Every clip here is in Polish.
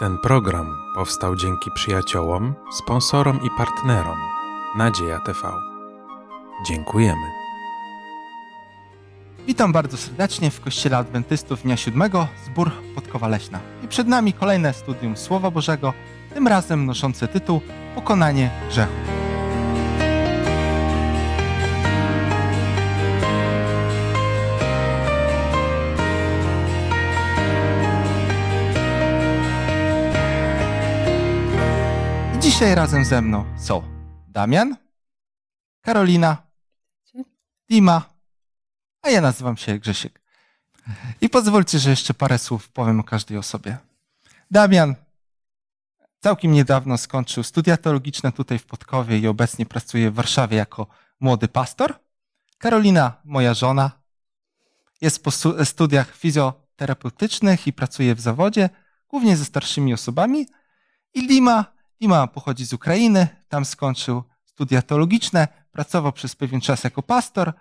Ten program powstał dzięki przyjaciołom, sponsorom i partnerom Nadzieja TV. Dziękujemy. Witam bardzo serdecznie w Kościele Adwentystów Dnia Siódmego, zbór Podkowa Leśna. I przed nami kolejne studium Słowa Bożego, tym razem noszące tytuł Pokonanie grzechu. Dzisiaj razem ze mną są Damian, Karolina, Dima, a ja nazywam się Grzesiek. I pozwólcie, że jeszcze parę słów powiem o każdej osobie. Damian całkiem niedawno skończył studia teologiczne tutaj w Podkowie i obecnie pracuje w Warszawie jako młody pastor. Karolina, moja żona, jest po stu- studiach fizjoterapeutycznych i pracuje w zawodzie, głównie ze starszymi osobami. I Dima, Dima pochodzi z Ukrainy, tam skończył studia teologiczne, pracował przez pewien czas jako pastor,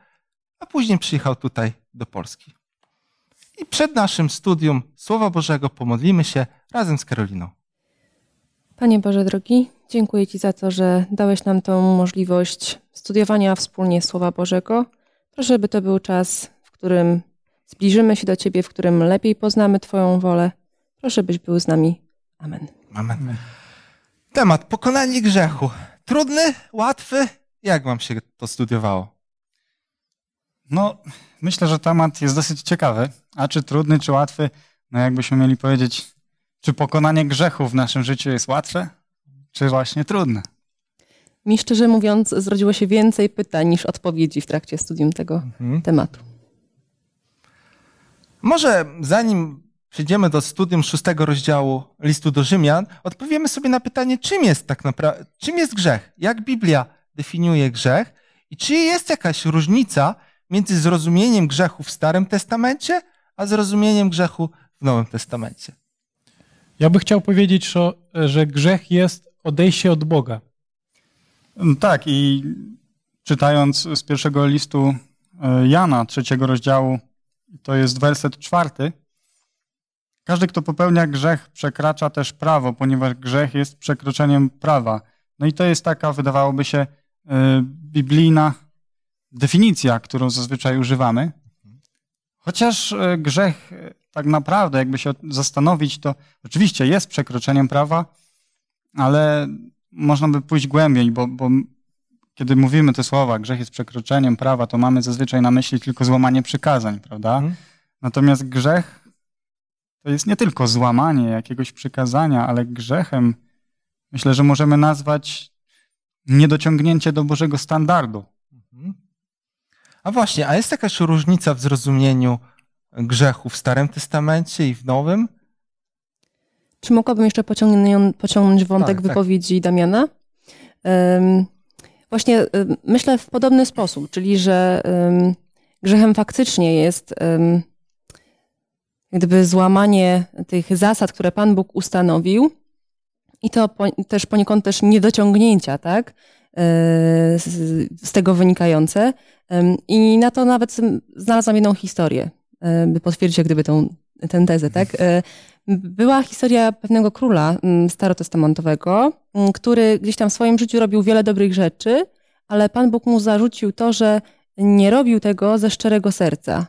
a później przyjechał tutaj do Polski. I przed naszym studium Słowa Bożego pomodlimy się razem z Karoliną. Panie Boże drogi, dziękuję Ci za to, że dałeś nam tą możliwość studiowania wspólnie Słowa Bożego. Proszę, by to był czas, w którym zbliżymy się do Ciebie, w którym lepiej poznamy Twoją wolę. Proszę, byś był z nami. Amen. Amen. Temat pokonanie grzechu. Trudny, łatwy? Jak wam się to studiowało? No, myślę, że temat jest dosyć ciekawy. A czy trudny, czy łatwy? No, jakbyśmy mieli powiedzieć, czy pokonanie grzechu w naszym życiu jest łatwe, czy właśnie trudne? Mi szczerze mówiąc, zrodziło się więcej pytań niż odpowiedzi w trakcie studium tego Mhm. tematu. Może zanim przejdziemy do studium szóstego rozdziału listu do Rzymian, odpowiemy sobie na pytanie, czym jest tak naprawdę, czym jest grzech? Jak Biblia definiuje grzech? I czy jest jakaś różnica między zrozumieniem grzechu w Starym Testamencie, a zrozumieniem grzechu w Nowym Testamencie? Ja bym chciał powiedzieć, że, że grzech jest odejście od Boga. No Tak, i czytając z pierwszego listu e, Jana, trzeciego rozdziału, to jest werset czwarty. Każdy, kto popełnia grzech, przekracza też prawo, ponieważ grzech jest przekroczeniem prawa. No i to jest taka, wydawałoby się, e, biblijna definicja, którą zazwyczaj używamy. Chociaż e, grzech e, tak naprawdę, jakby się zastanowić, to oczywiście jest przekroczeniem prawa, ale można by pójść głębiej, bo, bo kiedy mówimy te słowa, grzech jest przekroczeniem prawa, to mamy zazwyczaj na myśli tylko złamanie przykazań, prawda? Mhm. Natomiast grzech to jest nie tylko złamanie jakiegoś przykazania, ale grzechem myślę, że możemy nazwać niedociągnięcie do Bożego standardu. Mhm. A właśnie, a jest jakaś różnica w zrozumieniu grzechu w Starym Testamencie i w Nowym? Czy mogłabym jeszcze pociągnąć, wątek Tak, tak. wypowiedzi Damiana? Em, właśnie myślę w podobny sposób, czyli że em, grzechem faktycznie jest gdyby złamanie tych zasad, które Pan Bóg ustanowił i to po, też poniekąd też niedociągnięcia, tak? E, Z, tego wynikające. I na to nawet znalazłam jedną historię, e, by potwierdzić jak gdyby tą, tę tezę, tak? E, była historia pewnego króla mm, starotestamentowego, mm, który gdzieś tam w swoim życiu robił wiele dobrych rzeczy, ale Pan Bóg mu zarzucił to, że nie robił tego ze szczerego serca.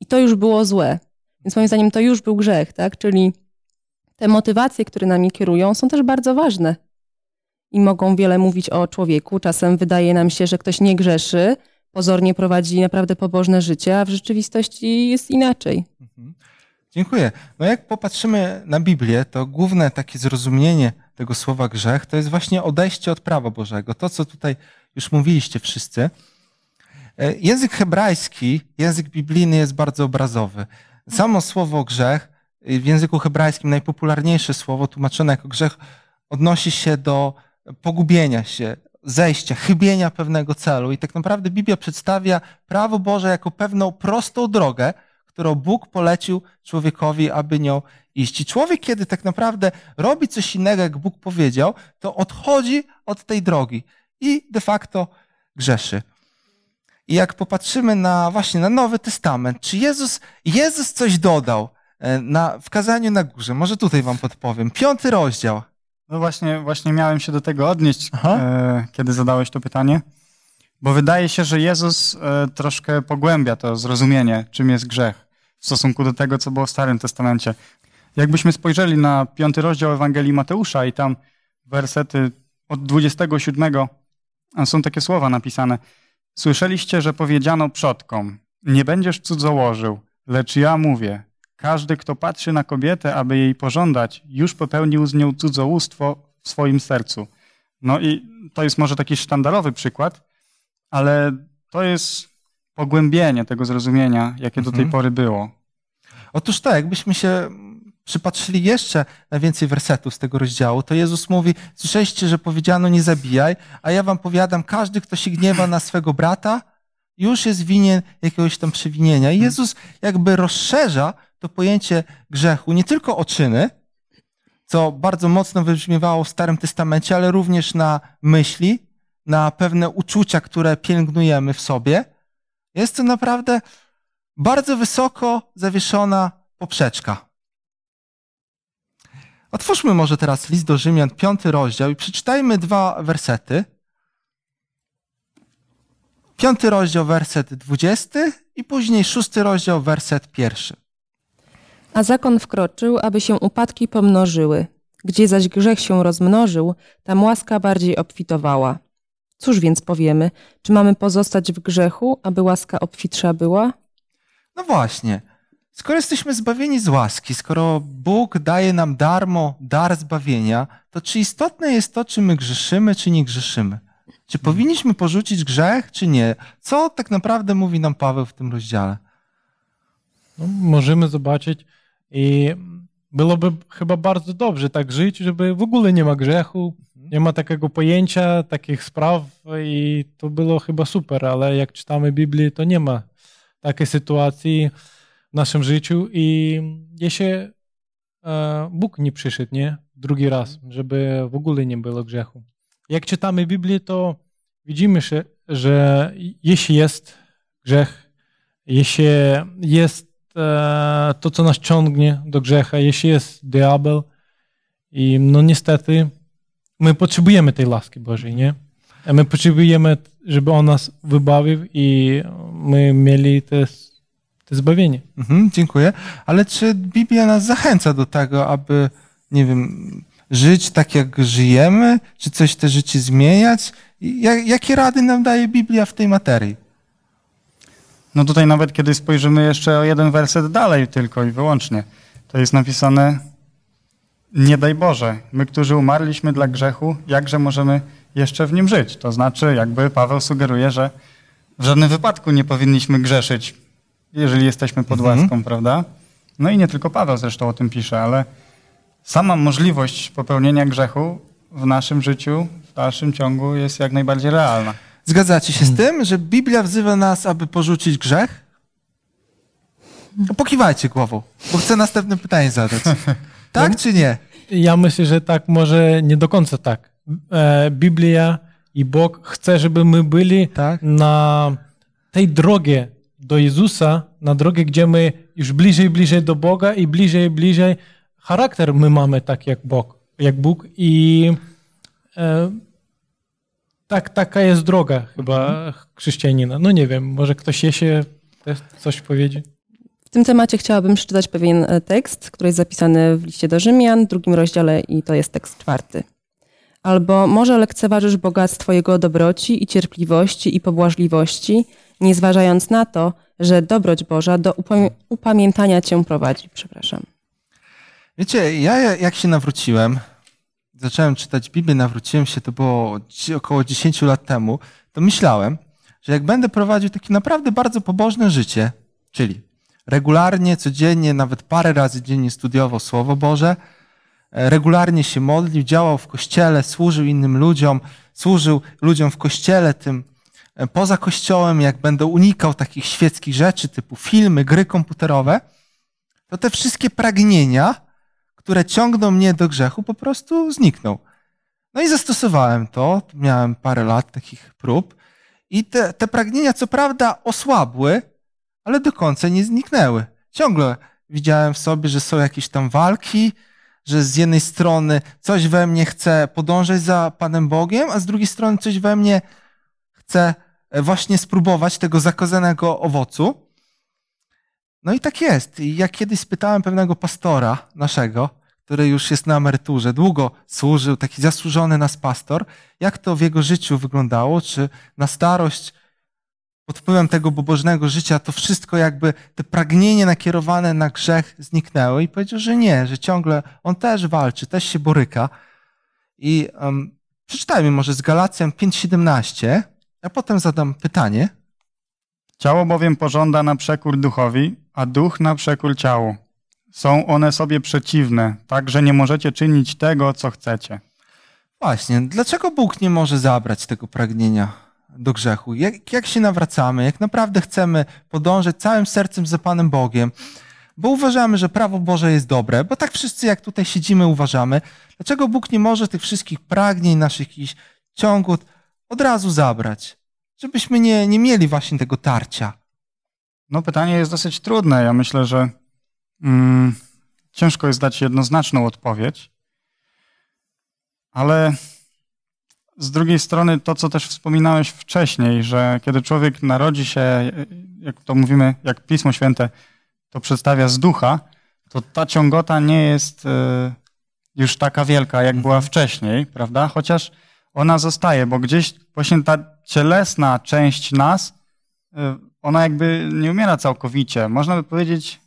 I to już było złe. Więc moim zdaniem to już był grzech, tak? Czyli te motywacje, które nami kierują, są też bardzo ważne. I mogą wiele mówić o człowieku. Czasem wydaje nam się, że ktoś nie grzeszy, pozornie prowadzi naprawdę pobożne życie, a w rzeczywistości jest inaczej. Mhm. Dziękuję. No jak popatrzymy na Biblię, to główne takie zrozumienie tego słowa grzech to jest właśnie odejście od prawa Bożego. To, co tutaj już mówiliście wszyscy. E, Język hebrajski, język biblijny jest bardzo obrazowy. Samo słowo grzech, y, w języku hebrajskim najpopularniejsze słowo tłumaczone jako grzech odnosi się do pogubienia się, zejścia, chybienia pewnego celu. I tak naprawdę Biblia przedstawia prawo Boże jako pewną prostą drogę, którą Bóg polecił człowiekowi, aby nią iść. I człowiek, kiedy tak naprawdę robi coś innego, jak Bóg powiedział, to odchodzi od tej drogi i de facto grzeszy. I jak popatrzymy na właśnie na Nowy Testament, czy Jezus, Jezus coś dodał e, na, w kazaniu na górze. Może tutaj wam podpowiem. Piąty rozdział. No właśnie, właśnie miałem się do tego odnieść, e, kiedy zadałeś to pytanie, bo wydaje się, że Jezus e, troszkę pogłębia to zrozumienie, czym jest grzech w stosunku do tego, co było w Starym Testamencie. Jakbyśmy spojrzeli na piąty rozdział Ewangelii Mateusza i tam wersety od 27 są takie słowa napisane. Słyszeliście, że powiedziano przodkom, nie będziesz cudzołożył, lecz ja mówię, każdy, kto patrzy na kobietę, aby jej pożądać, już popełnił z nią cudzołóstwo w swoim sercu. No i to jest może taki sztandarowy przykład, ale to jest pogłębienie tego zrozumienia, jakie do tej Mhm. pory było. Otóż tak, jakbyśmy się przypatrzyli jeszcze na więcej wersetów z tego rozdziału, to Jezus mówi, słyszeliście, że powiedziano nie zabijaj, a ja wam powiadam, każdy, kto się gniewa na swego brata, już jest winien jakiegoś tam przewinienia. I Jezus jakby rozszerza to pojęcie grzechu nie tylko o czyny, co bardzo mocno wybrzmiewało w Starym Testamencie, ale również na myśli, na pewne uczucia, które pielęgnujemy w sobie. Jest to naprawdę bardzo wysoko zawieszona poprzeczka. Otwórzmy może teraz list do Rzymian, piąty rozdział i przeczytajmy dwa wersety. Piąty rozdział, werset dwudziesty i później szósty rozdział, werset pierwszy. A zakon wkroczył, aby się upadki pomnożyły. Gdzie zaś grzech się rozmnożył, tam łaska bardziej obfitowała. Cóż więc powiemy? Czy mamy pozostać w grzechu, aby łaska obfitsza była? No właśnie, skoro jesteśmy zbawieni z łaski, skoro Bóg daje nam darmo dar zbawienia, to czy istotne jest to, czy my grzeszymy, czy nie grzeszymy? Czy powinniśmy porzucić grzech, czy nie? Co tak naprawdę mówi nam Paweł w tym rozdziale? No, możemy zobaczyć i byłoby chyba bardzo dobrze tak żyć, żeby w ogóle nie ma grzechu, nie ma takiego pojęcia, takich spraw i to było chyba super, ale jak czytamy Biblię, to nie ma takiej sytuacji w naszym życiu i jeśli Bóg nie przyszedł, nie? Drugi raz, żeby w ogóle nie było grzechu. Jak czytamy Biblię, to widzimy, że, że jeśli jest grzech, jeśli jest e, to, co nas ciągnie do grzecha, jeśli jest diabeł i no niestety my potrzebujemy tej łaski Bożej, nie? My potrzebujemy, żeby On nas wybawił i my mieli te, te zbawienie. Mhm, dziękuję. Ale czy Biblia nas zachęca do tego, aby, nie wiem, żyć tak, jak żyjemy? Czy coś te życie zmieniać? Jakie rady nam daje Biblia w tej materii? No tutaj nawet kiedy spojrzymy jeszcze o jeden werset dalej tylko i wyłącznie, to jest napisane nie daj Boże, my, którzy umarliśmy dla grzechu, jakże możemy jeszcze w nim żyć? To znaczy, jakby Paweł sugeruje, że w żadnym wypadku nie powinniśmy grzeszyć, jeżeli jesteśmy pod Mhm. łaską, prawda? No i nie tylko Paweł zresztą o tym pisze, ale sama możliwość popełnienia grzechu w naszym życiu, w dalszym ciągu jest jak najbardziej realna. Zgadzacie się z tym, że Biblia wzywa nas, aby porzucić grzech? No, pokiwajcie głową, bo chcę następne pytanie zadać. Tak czy nie? Ja myślę, że tak może nie do końca tak. E, Biblia i Bóg chce, żeby my byli Tak. na tej drogie do Jezusa, na drogę, gdzie my już bliżej bliżej do Boga i bliżej bliżej charakter my mamy tak jak Bóg, jak Bóg i e, tak, taka jest droga chyba chrześcijanina. No nie wiem, może ktoś jeszcze też coś powiedzieć? W tym temacie chciałabym przeczytać pewien e, tekst, który jest zapisany w liście do Rzymian, drugim rozdziale i to jest tekst czwarty. Albo może lekceważysz bogactwo Jego dobroci i cierpliwości i pobłażliwości, nie zważając na to, że dobroć Boża do upamię- upamiętania Cię prowadzi. Przepraszam. Wiecie, ja jak się nawróciłem, zacząłem czytać Biblię, nawróciłem się, to było około 10 lat temu, to myślałem, że jak będę prowadził takie naprawdę bardzo pobożne życie, czyli regularnie, codziennie, nawet parę razy dziennie studiował Słowo Boże, e, regularnie się modlił, działał w kościele, służył innym ludziom, służył ludziom w kościele, tym poza kościołem, jak będę unikał takich świeckich rzeczy typu filmy, gry komputerowe, to te wszystkie pragnienia, które ciągną mnie do grzechu, po prostu znikną. No i zastosowałem to, miałem parę lat takich prób i te, te pragnienia co prawda osłabły, ale do końca nie zniknęły. Ciągle widziałem w sobie, że są jakieś tam walki, że z jednej strony coś we mnie chce podążać za Panem Bogiem, a z drugiej strony coś we mnie chce e, właśnie spróbować tego zakazanego owocu. No i tak jest. Ja kiedyś spytałem pewnego pastora naszego, który już jest na emeryturze, długo służył, taki zasłużony nas pastor, jak to w jego życiu wyglądało, czy na starość pod wpływem tego pobożnego życia to wszystko jakby, te pragnienie nakierowane na grzech zniknęły i powiedział, że nie, że ciągle on też walczy, też się boryka. I um, przeczytajmy może z Galacjan 5.17, a potem zadam pytanie. Ciało bowiem pożąda na przekór duchowi, a duch na przekór ciału. Są one sobie przeciwne, tak że nie możecie czynić tego, co chcecie. Właśnie, dlaczego Bóg nie może zabrać tego pragnienia do grzechu? Jak, jak się nawracamy, jak naprawdę chcemy podążać całym sercem za Panem Bogiem, bo uważamy, że prawo Boże jest dobre, bo tak wszyscy jak tutaj siedzimy uważamy, dlaczego Bóg nie może tych wszystkich pragnień, naszych jakichś ciągów od razu zabrać? Żebyśmy nie, nie mieli właśnie tego tarcia. No pytanie jest dosyć trudne. Ja myślę, że mm, ciężko jest dać jednoznaczną odpowiedź, ale z drugiej strony to, co też wspominałeś wcześniej, że kiedy człowiek narodzi się, jak to mówimy, jak Pismo Święte to przedstawia z ducha, to ta ciągota nie jest e, już taka wielka, jak była wcześniej, prawda? Chociaż ona zostaje, bo gdzieś właśnie ta cielesna część nas, e, ona jakby nie umiera całkowicie. Można by powiedzieć,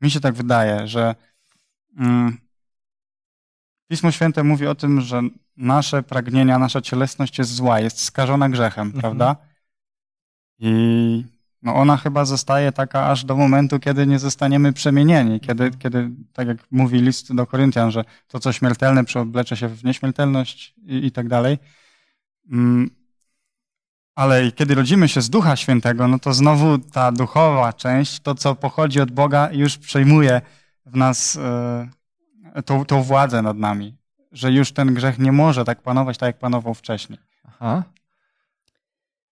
mi się tak wydaje, że mm, Pismo Święte mówi o tym, że nasze pragnienia, nasza cielesność jest zła, jest skażona grzechem, mhm. prawda? I no ona chyba zostaje taka aż do momentu, kiedy nie zostaniemy przemienieni, kiedy, kiedy tak jak mówi list do Koryntian, że to, co śmiertelne przeoblecze się w nieśmiertelność i, i tak dalej. Mm, ale kiedy rodzimy się z Ducha Świętego, no to znowu ta duchowa część, to co pochodzi od Boga, już przejmuje w nas e, tą, tą władzę nad nami. Że już ten grzech nie może tak panować, tak jak panował wcześniej. Aha.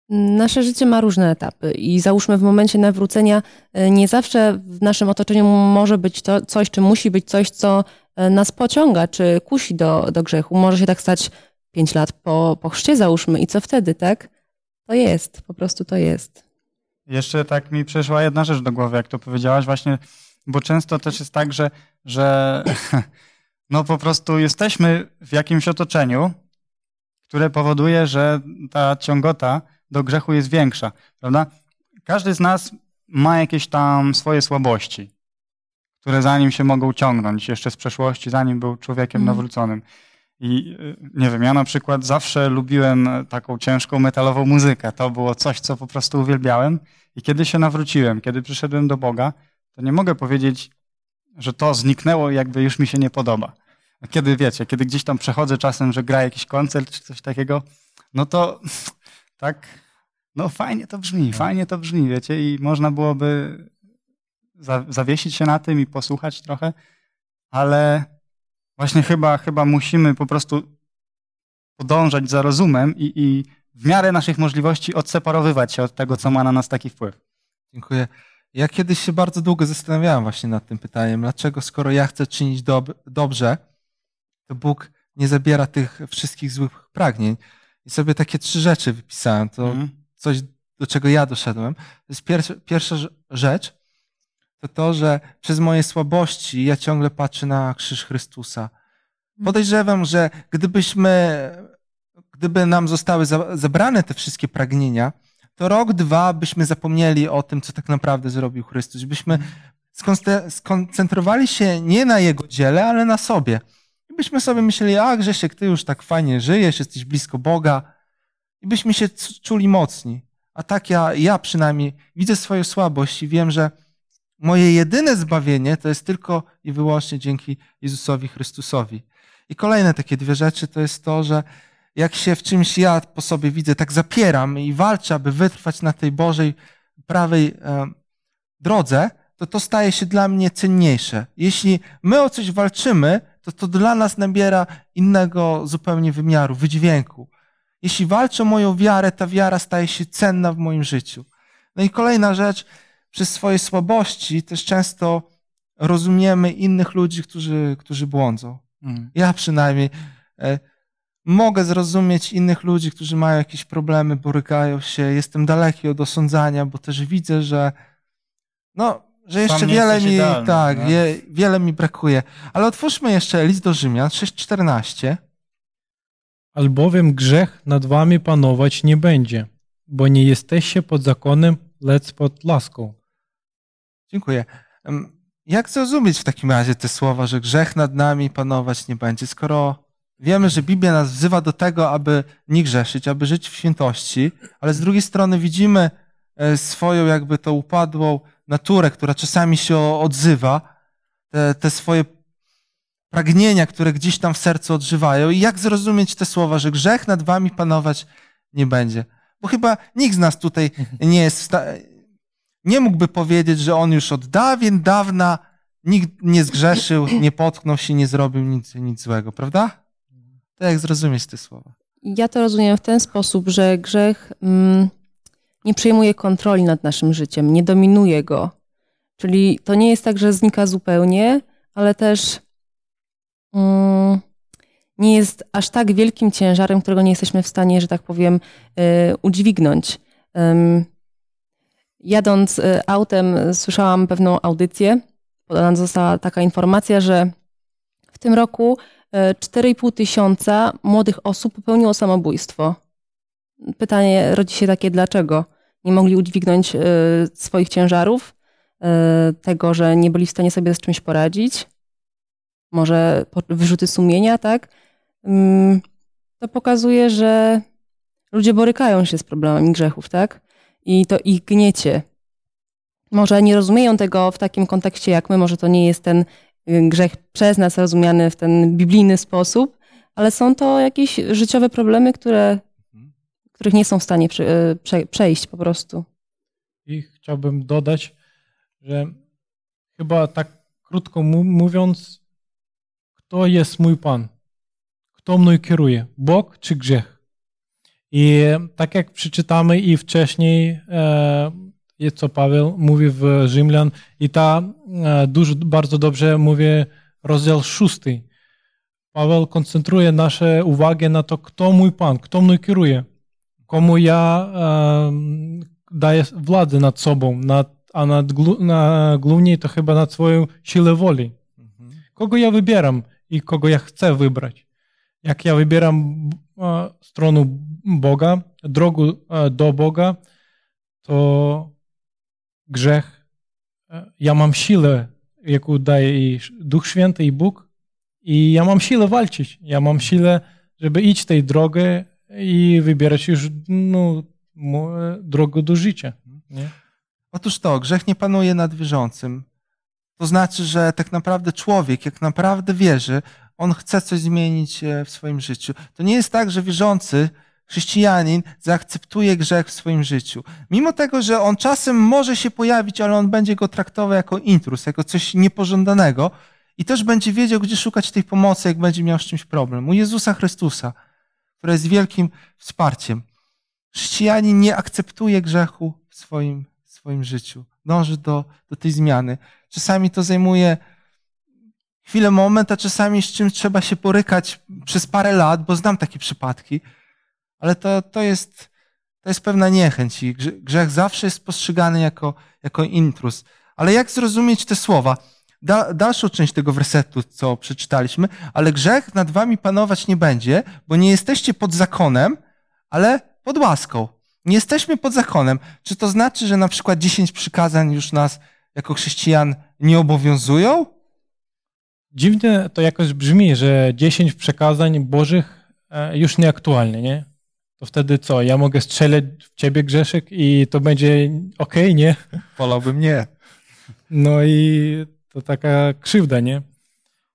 Nasze życie ma różne etapy i załóżmy w momencie nawrócenia e, nie zawsze w naszym otoczeniu może być to coś, czy musi być coś, co e, nas pociąga, czy kusi do, do grzechu. Może się tak stać pięć lat po, po chrzcie załóżmy i co wtedy, tak? To jest, po prostu to jest. Jeszcze tak mi przeszła jedna rzecz do głowy, jak to powiedziałaś, właśnie, bo często też jest tak, że, że no po prostu jesteśmy w jakimś otoczeniu, które powoduje, że ta ciągota do grzechu jest większa, prawda? Każdy z nas ma jakieś tam swoje słabości, które za nim się mogą ciągnąć jeszcze z przeszłości, zanim był człowiekiem mm. nawróconym. I y, nie wiem, ja na przykład zawsze lubiłem taką ciężką metalową muzykę. To było coś, co po prostu uwielbiałem. I kiedy się nawróciłem, kiedy przyszedłem do Boga, to nie mogę powiedzieć, że to zniknęło, jakby już mi się nie podoba. Kiedy wiecie, kiedy gdzieś tam przechodzę czasem, że gra jakiś koncert czy coś takiego, no to tak, no fajnie to brzmi, fajnie to brzmi, wiecie, i można byłoby zawiesić się na tym i posłuchać trochę, ale Właśnie chyba, chyba musimy po prostu podążać za rozumem i, i w miarę naszych możliwości odseparowywać się od tego, co ma na nas taki wpływ. Dziękuję. Ja kiedyś się bardzo długo zastanawiałem właśnie nad tym pytaniem, dlaczego skoro ja chcę czynić dob dobrze, to Bóg nie zabiera tych wszystkich złych pragnień. I sobie takie trzy rzeczy wypisałem. To mm. coś, do czego ja doszedłem. To jest pierwsza, pierwsza rzecz, to to, że przez moje słabości ja ciągle patrzę na krzyż Chrystusa. Mhm. Podejrzewam, że gdybyśmy, gdyby nam zostały zabrane te wszystkie pragnienia, to rok, dwa byśmy zapomnieli o tym, co tak naprawdę zrobił Chrystus. Byśmy mhm. skoncentrowali się nie na Jego dziele, ale na sobie. Byśmy sobie myśleli, a Grzesiek, ty już tak fajnie żyjesz, jesteś blisko Boga. I byśmy się czuli mocni. A tak ja, ja przynajmniej widzę swoją słabość i wiem, że Moje jedyne zbawienie to jest tylko i wyłącznie dzięki Jezusowi Chrystusowi. I kolejne takie dwie rzeczy to jest to, że jak się w czymś ja po sobie widzę, tak zapieram i walczę, aby wytrwać na tej Bożej, prawej e, drodze, to to staje się dla mnie cenniejsze. Jeśli my o coś walczymy, to to dla nas nabiera innego zupełnie wymiaru, wydźwięku. Jeśli walczę o moją wiarę, ta wiara staje się cenna w moim życiu. No i kolejna rzecz, przez swoje słabości też często rozumiemy innych ludzi, którzy, którzy błądzą. Mhm. Ja przynajmniej e, mogę zrozumieć innych ludzi, którzy mają jakieś problemy, borykają się. Jestem daleki od osądzania, bo też widzę, że no, że jeszcze wiele mi, idealny, tak, no. wie, wiele mi brakuje. Ale otwórzmy jeszcze list do Rzymian 6:14. Albowiem grzech nad wami panować nie będzie, bo nie jesteście pod zakonem, lecz pod laską. Dziękuję. Jak zrozumieć w takim razie te słowa, że grzech nad nami panować nie będzie, skoro wiemy, że Biblia nas wzywa do tego, aby nie grzeszyć, aby żyć w świętości, ale z drugiej strony widzimy e, swoją jakby tą upadłą naturę, która czasami się odzywa, te, te swoje pragnienia, które gdzieś tam w sercu odżywają. I jak zrozumieć te słowa, że grzech nad wami panować nie będzie? Bo chyba nikt z nas tutaj nie jest nie mógłby powiedzieć, że on już od dawien dawna nikt nie zgrzeszył, nie potknął się, nie zrobił nic, nic złego, prawda? To jak zrozumieć te słowa? Ja to rozumiem w ten sposób, że grzech mm, nie przejmuje kontroli nad naszym życiem, nie dominuje go. Czyli to nie jest tak, że znika zupełnie, ale też mm, nie jest aż tak wielkim ciężarem, którego nie jesteśmy w stanie, że tak powiem, y, udźwignąć. Ym, Jadąc y, autem, y, słyszałam pewną audycję. Podana została taka informacja, że w tym roku y, 4,5 tysiąca młodych osób popełniło samobójstwo. Pytanie rodzi się takie, dlaczego? Nie mogli udźwignąć y, swoich ciężarów, y, tego, że nie byli w stanie sobie z czymś poradzić. Może wyrzuty sumienia, tak? Ym, To pokazuje, że ludzie borykają się z problemami grzechów, tak? I to ich gniecie. Może nie rozumieją tego w takim kontekście jak my, może to nie jest ten y, grzech przez nas rozumiany w ten biblijny sposób, ale są to jakieś życiowe problemy, które, których nie są w stanie prze, przejść po prostu. I chciałbym dodać, że chyba tak krótko mówiąc, kto jest mój Pan? Kto mną kieruje? Bóg czy grzech? I tak jak przeczytamy i wcześniej, e, co Paweł mówi w Rzymlan, i ta e, dużo, bardzo dobrze mówi rozdział szósty. Paweł koncentruje nasze uwagę na to, kto mój Pan, kto mną kieruje, komu ja em, daję władzę nad sobą, nad, a nad, glu- na, głównie to chyba nad swoją siłę woli. Kogo ja wybieram i kogo ja chcę wybrać. Jak ja wybieram e, stronę Boga, drogę e, do Boga, to grzech, e, ja mam siłę, jaką daje i Duch Święty i Bóg i ja mam siłę walczyć. Ja mam siłę, żeby iść tej drogę i wybierać już no, drogę do życia. Nie? Otóż to, grzech nie panuje nad wierzącym. To znaczy, że tak naprawdę człowiek, jak naprawdę wierzy, on chce coś zmienić e, w swoim życiu. To nie jest tak, że wierzący chrześcijanin zaakceptuje grzech w swoim życiu. Mimo tego, że on czasem może się pojawić, ale on będzie go traktował jako intrus, jako coś niepożądanego i też będzie wiedział, gdzie szukać tej pomocy, jak będzie miał z czymś problem. U Jezusa Chrystusa, który jest wielkim wsparciem. Chrześcijanin nie akceptuje grzechu w swoim, w swoim życiu. Dąży do, do tej zmiany. Czasami to zajmuje chwilę, moment, a czasami z czym trzeba się porykać przez parę lat, bo znam takie przypadki, ale to, to, jest, to jest pewna niechęć i grze- grzech zawsze jest postrzegany jako, jako intrus. Ale jak zrozumieć te słowa? Da, dalszą część tego wersetu, co przeczytaliśmy, ale grzech nad wami panować nie będzie, bo nie jesteście pod zakonem, ale pod łaską. Nie jesteśmy pod zakonem. Czy to znaczy, że na przykład 10 przykazań już nas jako chrześcijan nie obowiązują? Dziwnie to jakoś brzmi, że 10 przekazań Bożych e, już nieaktualne, nie? To wtedy co? Ja mogę strzelać w ciebie grzeszek i to będzie okej, nie? Wolałbym nie. No i to taka krzywda, nie?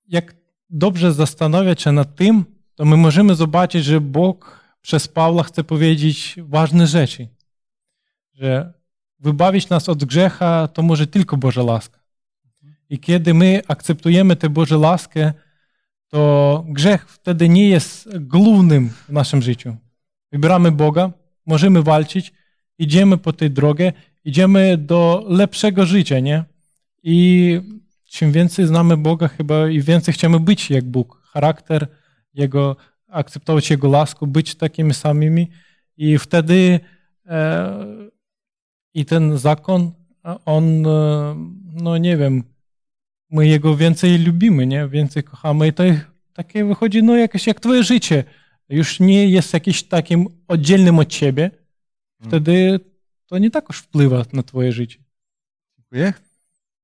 Jak dobrze zastanawiać się nad tym, to my możemy zobaczyć, że Bóg przez Pawła chce powiedzieć ważne rzeczy. Że wybawić nas od grzecha to może tylko Boża łaska. I kiedy my akceptujemy tę Bożą łaskę, to grzech wtedy nie jest głównym w naszym życiu. Wybieramy Boga, możemy walczyć, idziemy po tej drodze, idziemy do lepszego życia, nie? I czym więcej znamy Boga, chyba i więcej chcemy być jak Bóg. Charakter Jego, akceptować Jego laskę, być takimi samymi i wtedy e, i ten zakon, on, e, no nie wiem, my Jego więcej lubimy, nie? Więcej kochamy i to takie wychodzi, no jakieś jak twoje życie. Już nie jest jakimś takim oddzielnym od ciebie, wtedy to nie takoż wpływa na twoje życie. Dziękuję.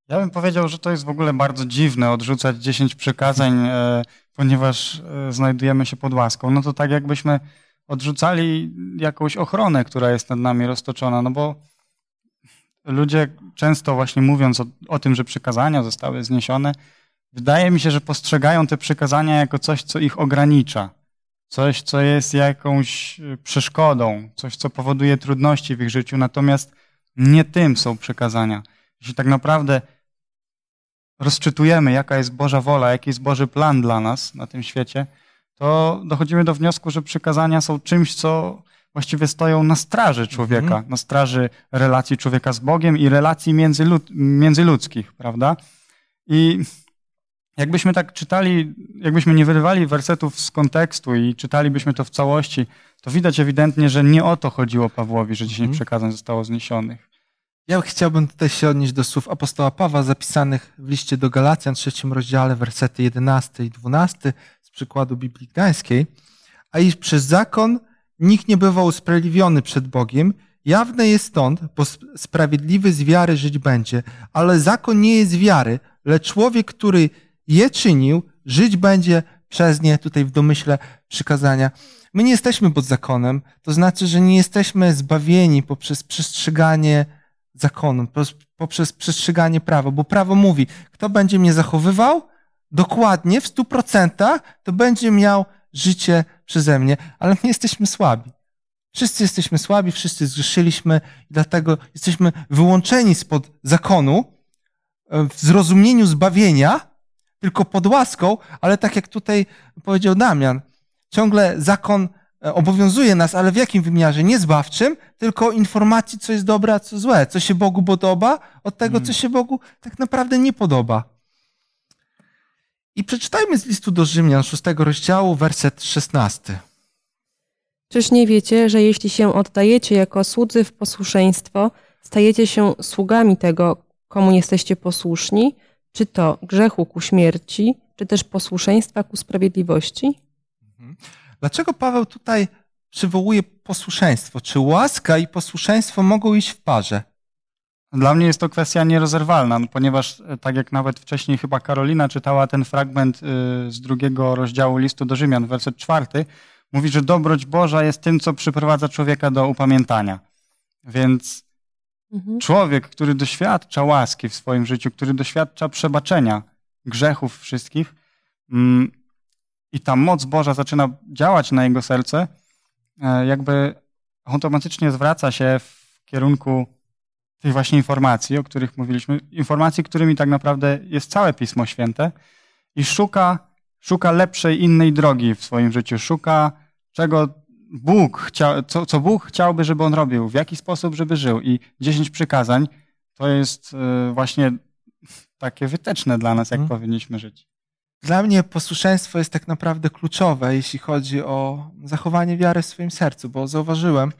Ja bym powiedział, że to jest w ogóle bardzo dziwne odrzucać 10 przykazań, e, ponieważ e, znajdujemy się pod łaską. No to tak jakbyśmy odrzucali jakąś ochronę, która jest nad nami roztoczona, no bo ludzie często właśnie mówiąc o, o tym, że przykazania zostały zniesione, wydaje mi się, że postrzegają te przykazania jako coś, co ich ogranicza. Coś, co jest jakąś e, przeszkodą, coś, co powoduje trudności w ich życiu, natomiast nie tym są przykazania. Jeśli tak naprawdę rozczytujemy, jaka jest Boża wola, jaki jest Boży plan dla nas na tym świecie, to dochodzimy do wniosku, że przykazania są czymś, co właściwie stoją na straży człowieka, mhm. na straży relacji człowieka z Bogiem i relacji międzylud międzyludzkich, prawda? I jakbyśmy tak czytali, jakbyśmy nie wyrywali wersetów z kontekstu i czytalibyśmy to w całości, to widać ewidentnie, że nie o to chodziło Pawłowi, że dziesięć mhm. przekazań zostało zniesionych. Ja chciałbym tutaj się odnieść do słów apostoła Pawła zapisanych w liście do Galacjan, trzecim rozdziale, wersety 11 i 12 z przykładu Biblii Gdańskiej. A iż przez zakon nikt nie bywał usprawiedliwiony przed Bogiem, jawne jest stąd, bo sprawiedliwy z wiary żyć będzie. Ale zakon nie jest wiary, lecz człowiek, który je czynił, żyć będzie przez nie, tutaj w domyśle przykazania. My nie jesteśmy pod zakonem, to znaczy, że nie jesteśmy zbawieni poprzez przestrzeganie zakonu, poprzez przestrzeganie prawa, bo prawo mówi, kto będzie mnie zachowywał dokładnie w stu procentach, to będzie miał życie przeze mnie, ale my jesteśmy słabi. Wszyscy jesteśmy słabi, wszyscy zgrzeszyliśmy dlatego jesteśmy wyłączeni spod zakonu e, w zrozumieniu zbawienia, tylko pod łaską, ale tak jak tutaj powiedział Damian, ciągle zakon obowiązuje nas, ale w jakim wymiarze? Nie zbawczym, tylko informacji, co jest dobre, a co złe, co się Bogu podoba, od tego, co hmm. się Bogu tak naprawdę nie podoba. I przeczytajmy z listu do Rzymian, szóstego rozdziału, werset szesnasty. Czyż nie wiecie, że jeśli się oddajecie jako słudzy w posłuszeństwo, stajecie się sługami tego, komu jesteście posłuszni, czy to grzechu ku śmierci, czy też posłuszeństwa ku sprawiedliwości? Mhm. Dlaczego Paweł tutaj przywołuje posłuszeństwo? Czy łaska i posłuszeństwo mogą iść w parze? Dla mnie jest to kwestia nierozerwalna, no, ponieważ e, tak jak nawet wcześniej chyba Karolina czytała ten fragment y, z drugiego rozdziału listu do Rzymian, werset czwarty, mówi, że dobroć Boża jest tym, co przyprowadza człowieka do upamiętania. Więc mhm. człowiek, który doświadcza łaski w swoim życiu, który doświadcza przebaczenia grzechów wszystkich, mm, i ta moc Boża zaczyna działać na jego serce, e, jakby automatycznie zwraca się w kierunku tych właśnie informacji, o których mówiliśmy, informacji, którymi tak naprawdę jest całe Pismo Święte i szuka, szuka lepszej, innej drogi w swoim życiu, szuka czego Bóg chciał, co, co Bóg chciałby, żeby on robił, w jaki sposób, żeby żył. I dziesięć przykazań to jest e, właśnie takie wytyczne dla nas, jak hmm. powinniśmy żyć. Dla mnie posłuszeństwo jest tak naprawdę kluczowe, jeśli chodzi o zachowanie wiary w swoim sercu, bo zauważyłem,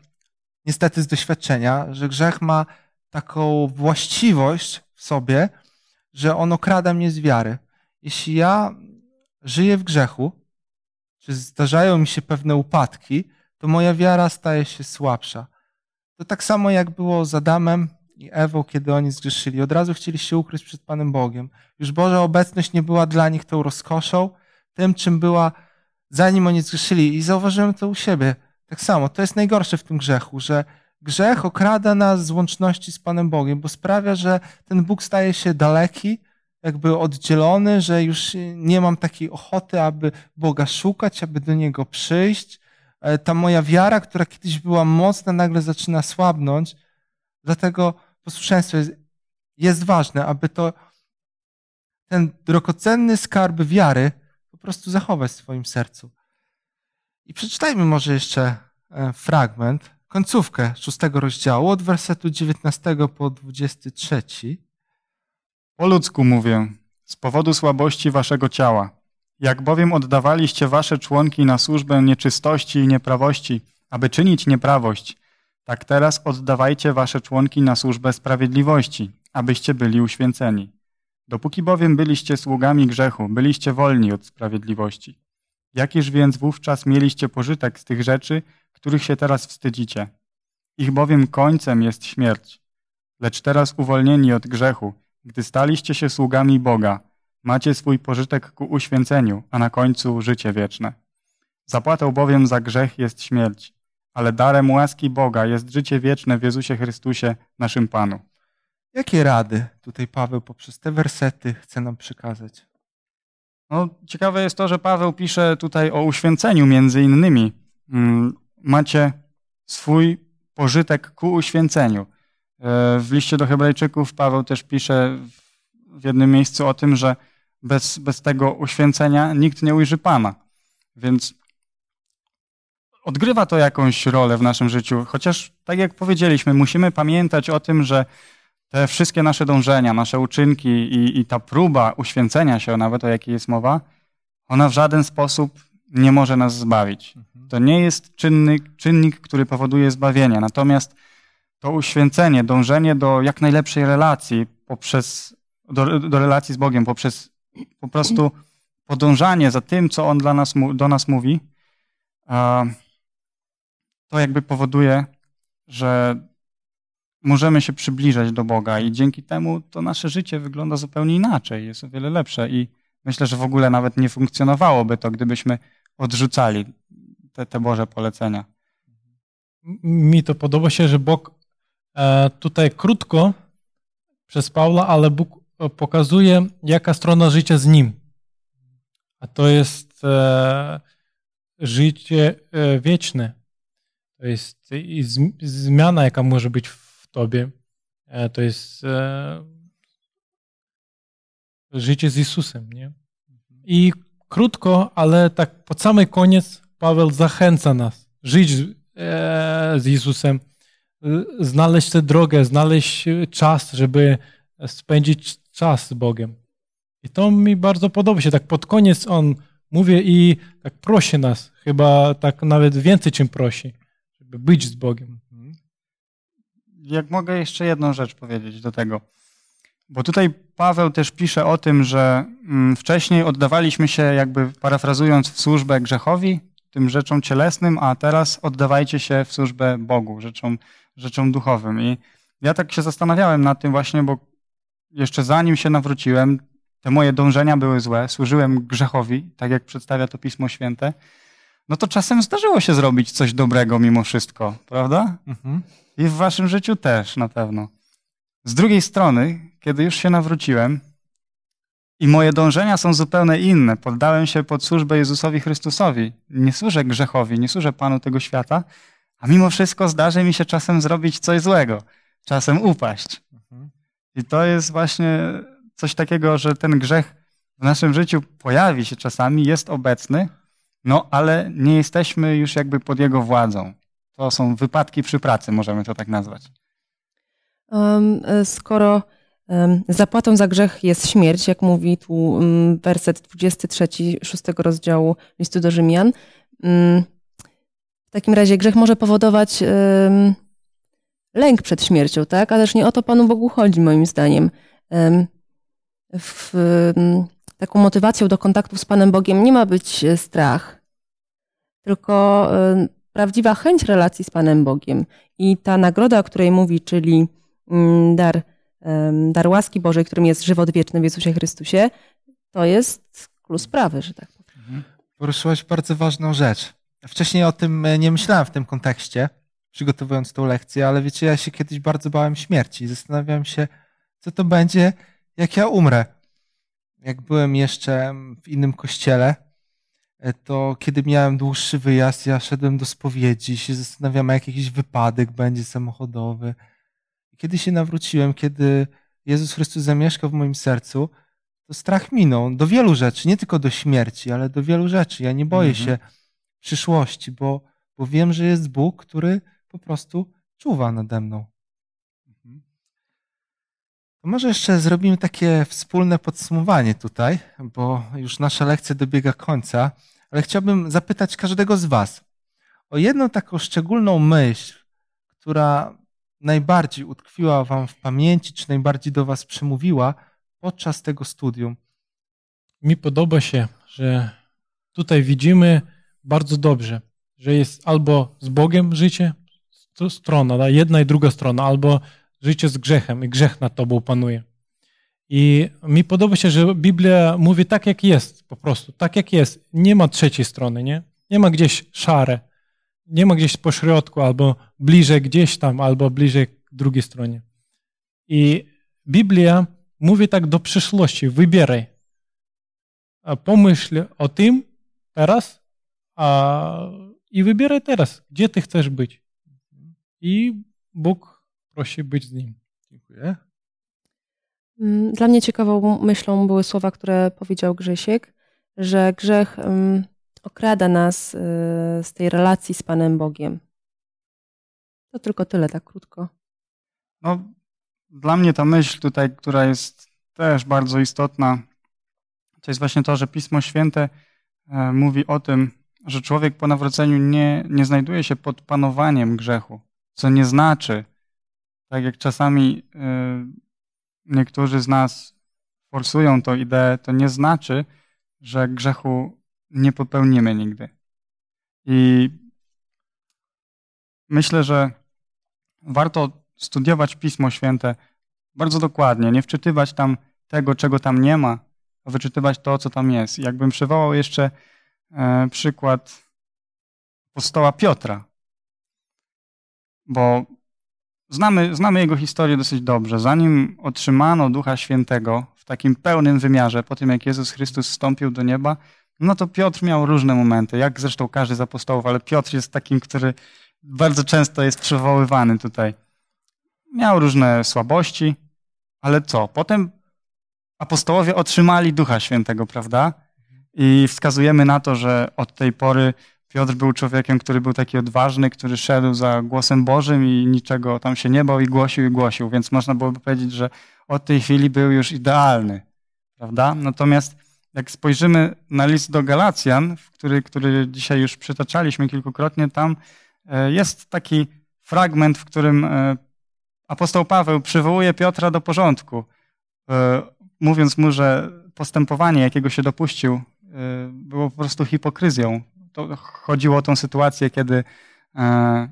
niestety z doświadczenia, że grzech ma taką właściwość w sobie, że on okrada mnie z wiary. Jeśli ja żyję w grzechu, czy zdarzają mi się pewne upadki, to moja wiara staje się słabsza. To tak samo jak było z Adamem i Ewą, kiedy oni zgrzeszyli. Od razu chcieli się ukryć przed Panem Bogiem. Już Boża obecność nie była dla nich tą rozkoszą, tym, czym była, zanim oni zgrzeszyli. I zauważyłem to u siebie. Tak samo. To jest najgorsze w tym grzechu, że grzech okrada nas z łączności z Panem Bogiem, bo sprawia, że ten Bóg staje się daleki, jakby oddzielony, że już nie mam takiej ochoty, aby Boga szukać, aby do Niego przyjść. E, ta moja wiara, która kiedyś była mocna, nagle zaczyna słabnąć. Dlatego posłuszeństwo jest, jest ważne, aby to ten drogocenny skarb wiary po prostu zachować w swoim sercu. I przeczytajmy może jeszcze e, fragment, końcówkę szóstego rozdziału, od wersetu 19 po 23. Po ludzku mówię. z powodu słabości waszego ciała. Jak bowiem oddawaliście wasze członki na służbę nieczystości i nieprawości, aby czynić nieprawość, tak teraz oddawajcie wasze członki na służbę sprawiedliwości, abyście byli uświęceni. Dopóki bowiem byliście sługami grzechu, byliście wolni od sprawiedliwości. Jakiż więc wówczas mieliście pożytek z tych rzeczy, których się teraz wstydzicie? Ich bowiem końcem jest śmierć. Lecz teraz uwolnieni od grzechu, gdy staliście się sługami Boga, macie swój pożytek ku uświęceniu, a na końcu życie wieczne. Zapłatą bowiem za grzech jest śmierć, ale darem łaski Boga jest życie wieczne w Jezusie Chrystusie, naszym Panu. Jakie rady tutaj Paweł poprzez te wersety chce nam przekazać? No, ciekawe jest to, że Paweł pisze tutaj o uświęceniu między innymi. Mm, macie swój pożytek ku uświęceniu. E, w liście do Hebrajczyków Paweł też pisze w jednym miejscu o tym, że bez, bez tego uświęcenia nikt nie ujrzy Pana. Więc odgrywa to jakąś rolę w naszym życiu, chociaż tak jak powiedzieliśmy, musimy pamiętać o tym, że te wszystkie nasze dążenia, nasze uczynki i, i ta próba uświęcenia się, nawet o jakiej jest mowa, ona w żaden sposób nie może nas zbawić. To nie jest czynnik, czynnik, który powoduje zbawienie. Natomiast to uświęcenie, dążenie do jak najlepszej relacji poprzez, do, do relacji z Bogiem, poprzez po prostu podążanie za tym, co On dla nas, do nas mówi, to jakby powoduje, że możemy się przybliżać do Boga i dzięki temu to nasze życie wygląda zupełnie inaczej, jest o wiele lepsze i myślę, że w ogóle nawet nie funkcjonowałoby to, gdybyśmy odrzucali te, te Boże polecenia. Mi to podoba się, że Bóg e, tutaj krótko przez Pawła, ale Bóg pokazuje, jaka strona życia z Nim. A to jest e, życie e, wieczne. To jest zmiana, jaka może być w Tobie. To jest życie z Jezusem. Nie? I krótko, ale tak pod samej koniec Paweł zachęca nas żyć z Jezusem, znaleźć tę drogę, znaleźć czas, żeby spędzić czas z Bogiem. I to mi bardzo podoba się. Tak pod koniec on mówi i tak prosi nas, chyba tak nawet więcej, czym prosi, żeby być z Bogiem. Jak mogę jeszcze jedną rzecz powiedzieć do tego. Bo tutaj Paweł też pisze o tym, że mm, wcześniej oddawaliśmy się, jakby parafrazując, w służbę grzechowi, tym rzeczom cielesnym, a teraz oddawajcie się w służbę Bogu, rzeczom, rzeczom duchowym. I ja tak się zastanawiałem nad tym właśnie, bo jeszcze zanim się nawróciłem, te moje dążenia były złe, służyłem grzechowi, tak jak przedstawia to Pismo Święte, no to czasem zdarzyło się zrobić coś dobrego mimo wszystko, prawda? Mhm. I w waszym życiu też na pewno. Z drugiej strony, kiedy już się nawróciłem i moje dążenia są zupełnie inne, poddałem się pod służbę Jezusowi Chrystusowi, nie służę grzechowi, nie służę Panu tego świata, a mimo wszystko zdarzy mi się czasem zrobić coś złego, czasem upaść. Mhm. I to jest właśnie coś takiego, że ten grzech w naszym życiu pojawi się czasami, jest obecny, no ale nie jesteśmy już jakby pod jego władzą. To są wypadki przy pracy, możemy to tak nazwać. Um, skoro zapłatą za grzech jest śmierć, jak mówi tu werset 23, 6 rozdziału listu do Rzymian, w takim razie grzech może powodować lęk przed śmiercią, tak? Ależ nie o to Panu Bogu chodzi, moim zdaniem. W, taką motywacją do kontaktu z Panem Bogiem nie ma być e, strach, tylko prawdziwa chęć relacji z Panem Bogiem. I ta nagroda, o której mówi, czyli mm, dar, dar łaski Bożej, którym jest żywot wieczny w Jezusie Chrystusie, to jest klucz sprawy, że tak powiem. Mhm. Poruszyłaś bardzo ważną rzecz. Wcześniej o tym e, nie myślałem w tym kontekście, przygotowując tą lekcję, ale wiecie, ja się kiedyś bardzo bałem śmierci. Zastanawiałem się, co to będzie, jak ja umrę. Jak byłem jeszcze w innym kościele, e, to kiedy miałem dłuższy wyjazd, ja szedłem do spowiedzi, się zastanawiałem, jak jakiś wypadek będzie samochodowy. Kiedy się nawróciłem, kiedy Jezus Chrystus zamieszkał w moim sercu, to strach minął do wielu rzeczy, nie tylko do śmierci, ale do wielu rzeczy. Ja nie boję mhm. się przyszłości, bo, bo wiem, że jest Bóg, który po prostu czuwa nade mną. Może jeszcze zrobimy takie wspólne podsumowanie tutaj, bo już nasza lekcja dobiega końca, ale chciałbym zapytać każdego z Was o jedną taką szczególną myśl, która najbardziej utkwiła Wam w pamięci, czy najbardziej do Was przemówiła podczas tego studium. Mi podoba się, że tutaj widzimy bardzo dobrze, że jest albo z Bogiem życie, strona, jedna i druga strona, albo życie z grzechem i grzech nad tobą panuje. I mi podoba się, że Biblia mówi tak, jak jest, po prostu, tak jak jest. Nie ma trzeciej strony, nie? Nie ma gdzieś szare, nie ma gdzieś pośrodku, albo bliżej gdzieś tam, albo bliżej drugiej stronie. I Biblia mówi tak do przyszłości, wybieraj. Pomyśl o tym teraz a, i wybieraj teraz, gdzie ty chcesz być. I Bóg prosi być z nim. Dziękuję. Mm, dla mnie ciekawą myślą były słowa, które powiedział Grzesiek, że grzech um, okrada nas y, z tej relacji z Panem Bogiem. To tylko tyle, tak krótko. No, dla mnie ta myśl tutaj, która jest też bardzo istotna, to jest właśnie to, że Pismo Święte e, mówi o tym, że człowiek po nawróceniu nie, nie znajduje się pod panowaniem grzechu, co nie znaczy, tak jak czasami y, niektórzy z nas forsują tą ideę, to nie znaczy, że grzechu nie popełnimy nigdy. I myślę, że warto studiować Pismo Święte bardzo dokładnie, nie wczytywać tam tego, czego tam nie ma, a wyczytywać to, co tam jest. Jakbym przywołał jeszcze e, przykład apostoła Piotra, bo Znamy, znamy jego historię dosyć dobrze. Zanim otrzymano Ducha Świętego w takim pełnym wymiarze, po tym jak Jezus Chrystus wstąpił do nieba, no to Piotr miał różne momenty, jak zresztą każdy z apostołów, ale Piotr jest takim, który bardzo często jest przywoływany tutaj. Miał różne słabości, ale co? Potem apostołowie otrzymali Ducha Świętego, prawda? I wskazujemy na to, że od tej pory Piotr był człowiekiem, który był taki odważny, który szedł za głosem Bożym i niczego tam się nie bał i głosił i głosił, więc można byłoby powiedzieć, że od tej chwili był już idealny, prawda? Natomiast jak spojrzymy na list do Galacjan, który, który dzisiaj już przytaczaliśmy kilkukrotnie, tam e, jest taki fragment, w którym e, apostoł Paweł przywołuje Piotra do porządku, e, mówiąc mu, że postępowanie, jakiego się dopuścił, było po prostu hipokryzją, to chodziło o tą sytuację, kiedy e,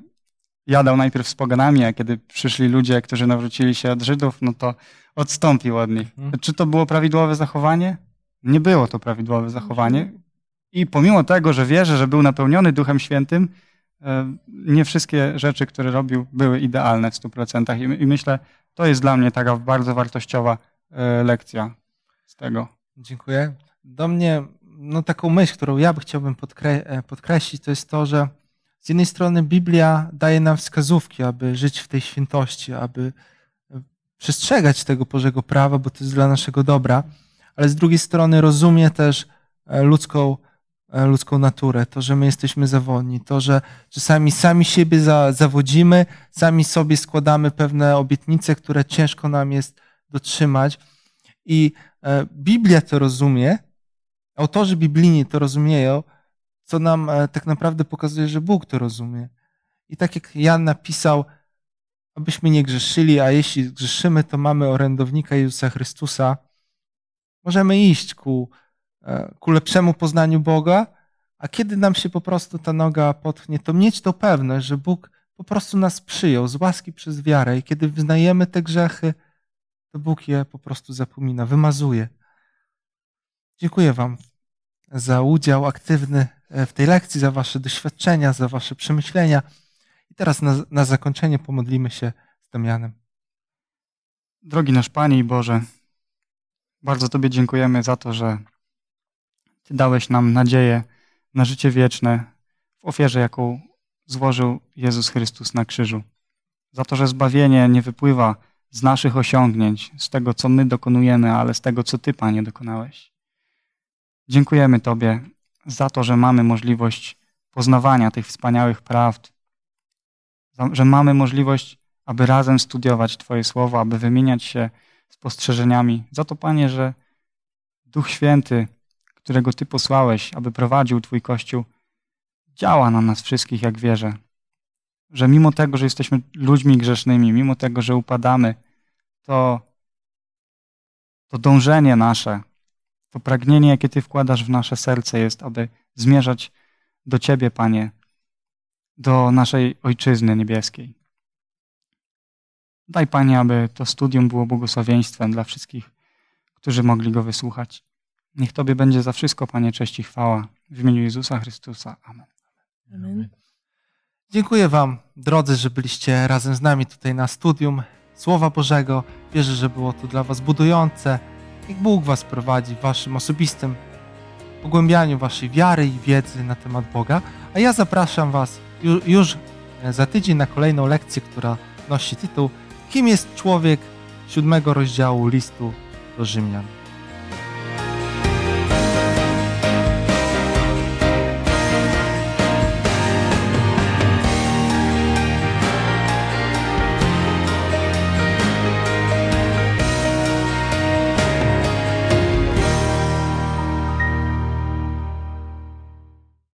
jadał najpierw z poganami, a kiedy przyszli ludzie, którzy nawrócili się od Żydów, no to odstąpił od nich. Mhm. Czy to było prawidłowe zachowanie? Nie było to prawidłowe zachowanie. I pomimo tego, że wierzę, że był napełniony Duchem Świętym, e, nie wszystkie rzeczy, które robił, były idealne w 100%. I myślę, to jest dla mnie taka bardzo wartościowa e, lekcja z tego. Dziękuję. Do mnie no, taką myśl, którą ja by chciałbym podkre e, podkreślić, to jest to, że z jednej strony Biblia daje nam wskazówki, aby żyć w tej świętości, aby e, przestrzegać tego Bożego prawa, bo to jest dla naszego dobra, ale z drugiej strony rozumie też e, ludzką, ludzką naturę, to, że my jesteśmy zawodni, to, że czasami sami siebie za, zawodzimy, sami sobie składamy pewne obietnice, które ciężko nam jest dotrzymać. I Biblia to rozumie, autorzy biblijni to rozumieją, co nam e, tak naprawdę pokazuje, że Bóg to rozumie. I tak jak Jan napisał, abyśmy nie grzeszyli, a jeśli grzeszymy, to mamy orędownika Jezusa Chrystusa. Możemy iść ku, e, ku lepszemu poznaniu Boga, a kiedy nam się po prostu ta noga potchnie, to mieć to pewność, że Bóg po prostu nas przyjął z łaski przez wiarę i kiedy wyznajemy te grzechy, to Bóg je po prostu zapomina, wymazuje. Dziękuję Wam za udział aktywny e, w tej lekcji, za Wasze doświadczenia, za Wasze przemyślenia. I teraz na, na zakończenie pomodlimy się z Damianem. Drogi nasz Panie i Boże, bardzo Tobie dziękujemy za to, że Ty dałeś nam nadzieję na życie wieczne w ofierze, jaką złożył Jezus Chrystus na krzyżu. Za to, że zbawienie nie wypływa z naszych osiągnięć, z tego, co my dokonujemy, ale z tego, co Ty, Panie, dokonałeś. Dziękujemy Tobie za to, że mamy możliwość poznawania tych wspaniałych prawd, że mamy możliwość, aby razem studiować Twoje słowo, aby wymieniać się spostrzeżeniami. Za to, Panie, że Duch Święty, którego Ty posłałeś, aby prowadził Twój Kościół, działa na nas wszystkich, jak wierzę. Że mimo tego, że jesteśmy ludźmi grzesznymi, mimo tego, że upadamy, to, to dążenie nasze, to pragnienie, jakie Ty wkładasz w nasze serce jest, aby zmierzać do Ciebie, Panie, do naszej Ojczyzny Niebieskiej. Daj, Panie, aby to studium było błogosławieństwem dla wszystkich, którzy mogli go wysłuchać. Niech Tobie będzie za wszystko, Panie, cześć i chwała. W imieniu Jezusa Chrystusa. Amen. Amen. Dziękuję Wam, drodzy, że byliście razem z nami tutaj na studium Słowa Bożego. Wierzę, że było to dla Was budujące. Niech Bóg Was prowadzi w Waszym osobistym pogłębianiu Waszej wiary i wiedzy na temat Boga. A ja zapraszam Was ju- już za tydzień na kolejną lekcję, która nosi tytuł Kim jest człowiek siódmego rozdziału listu do Rzymian.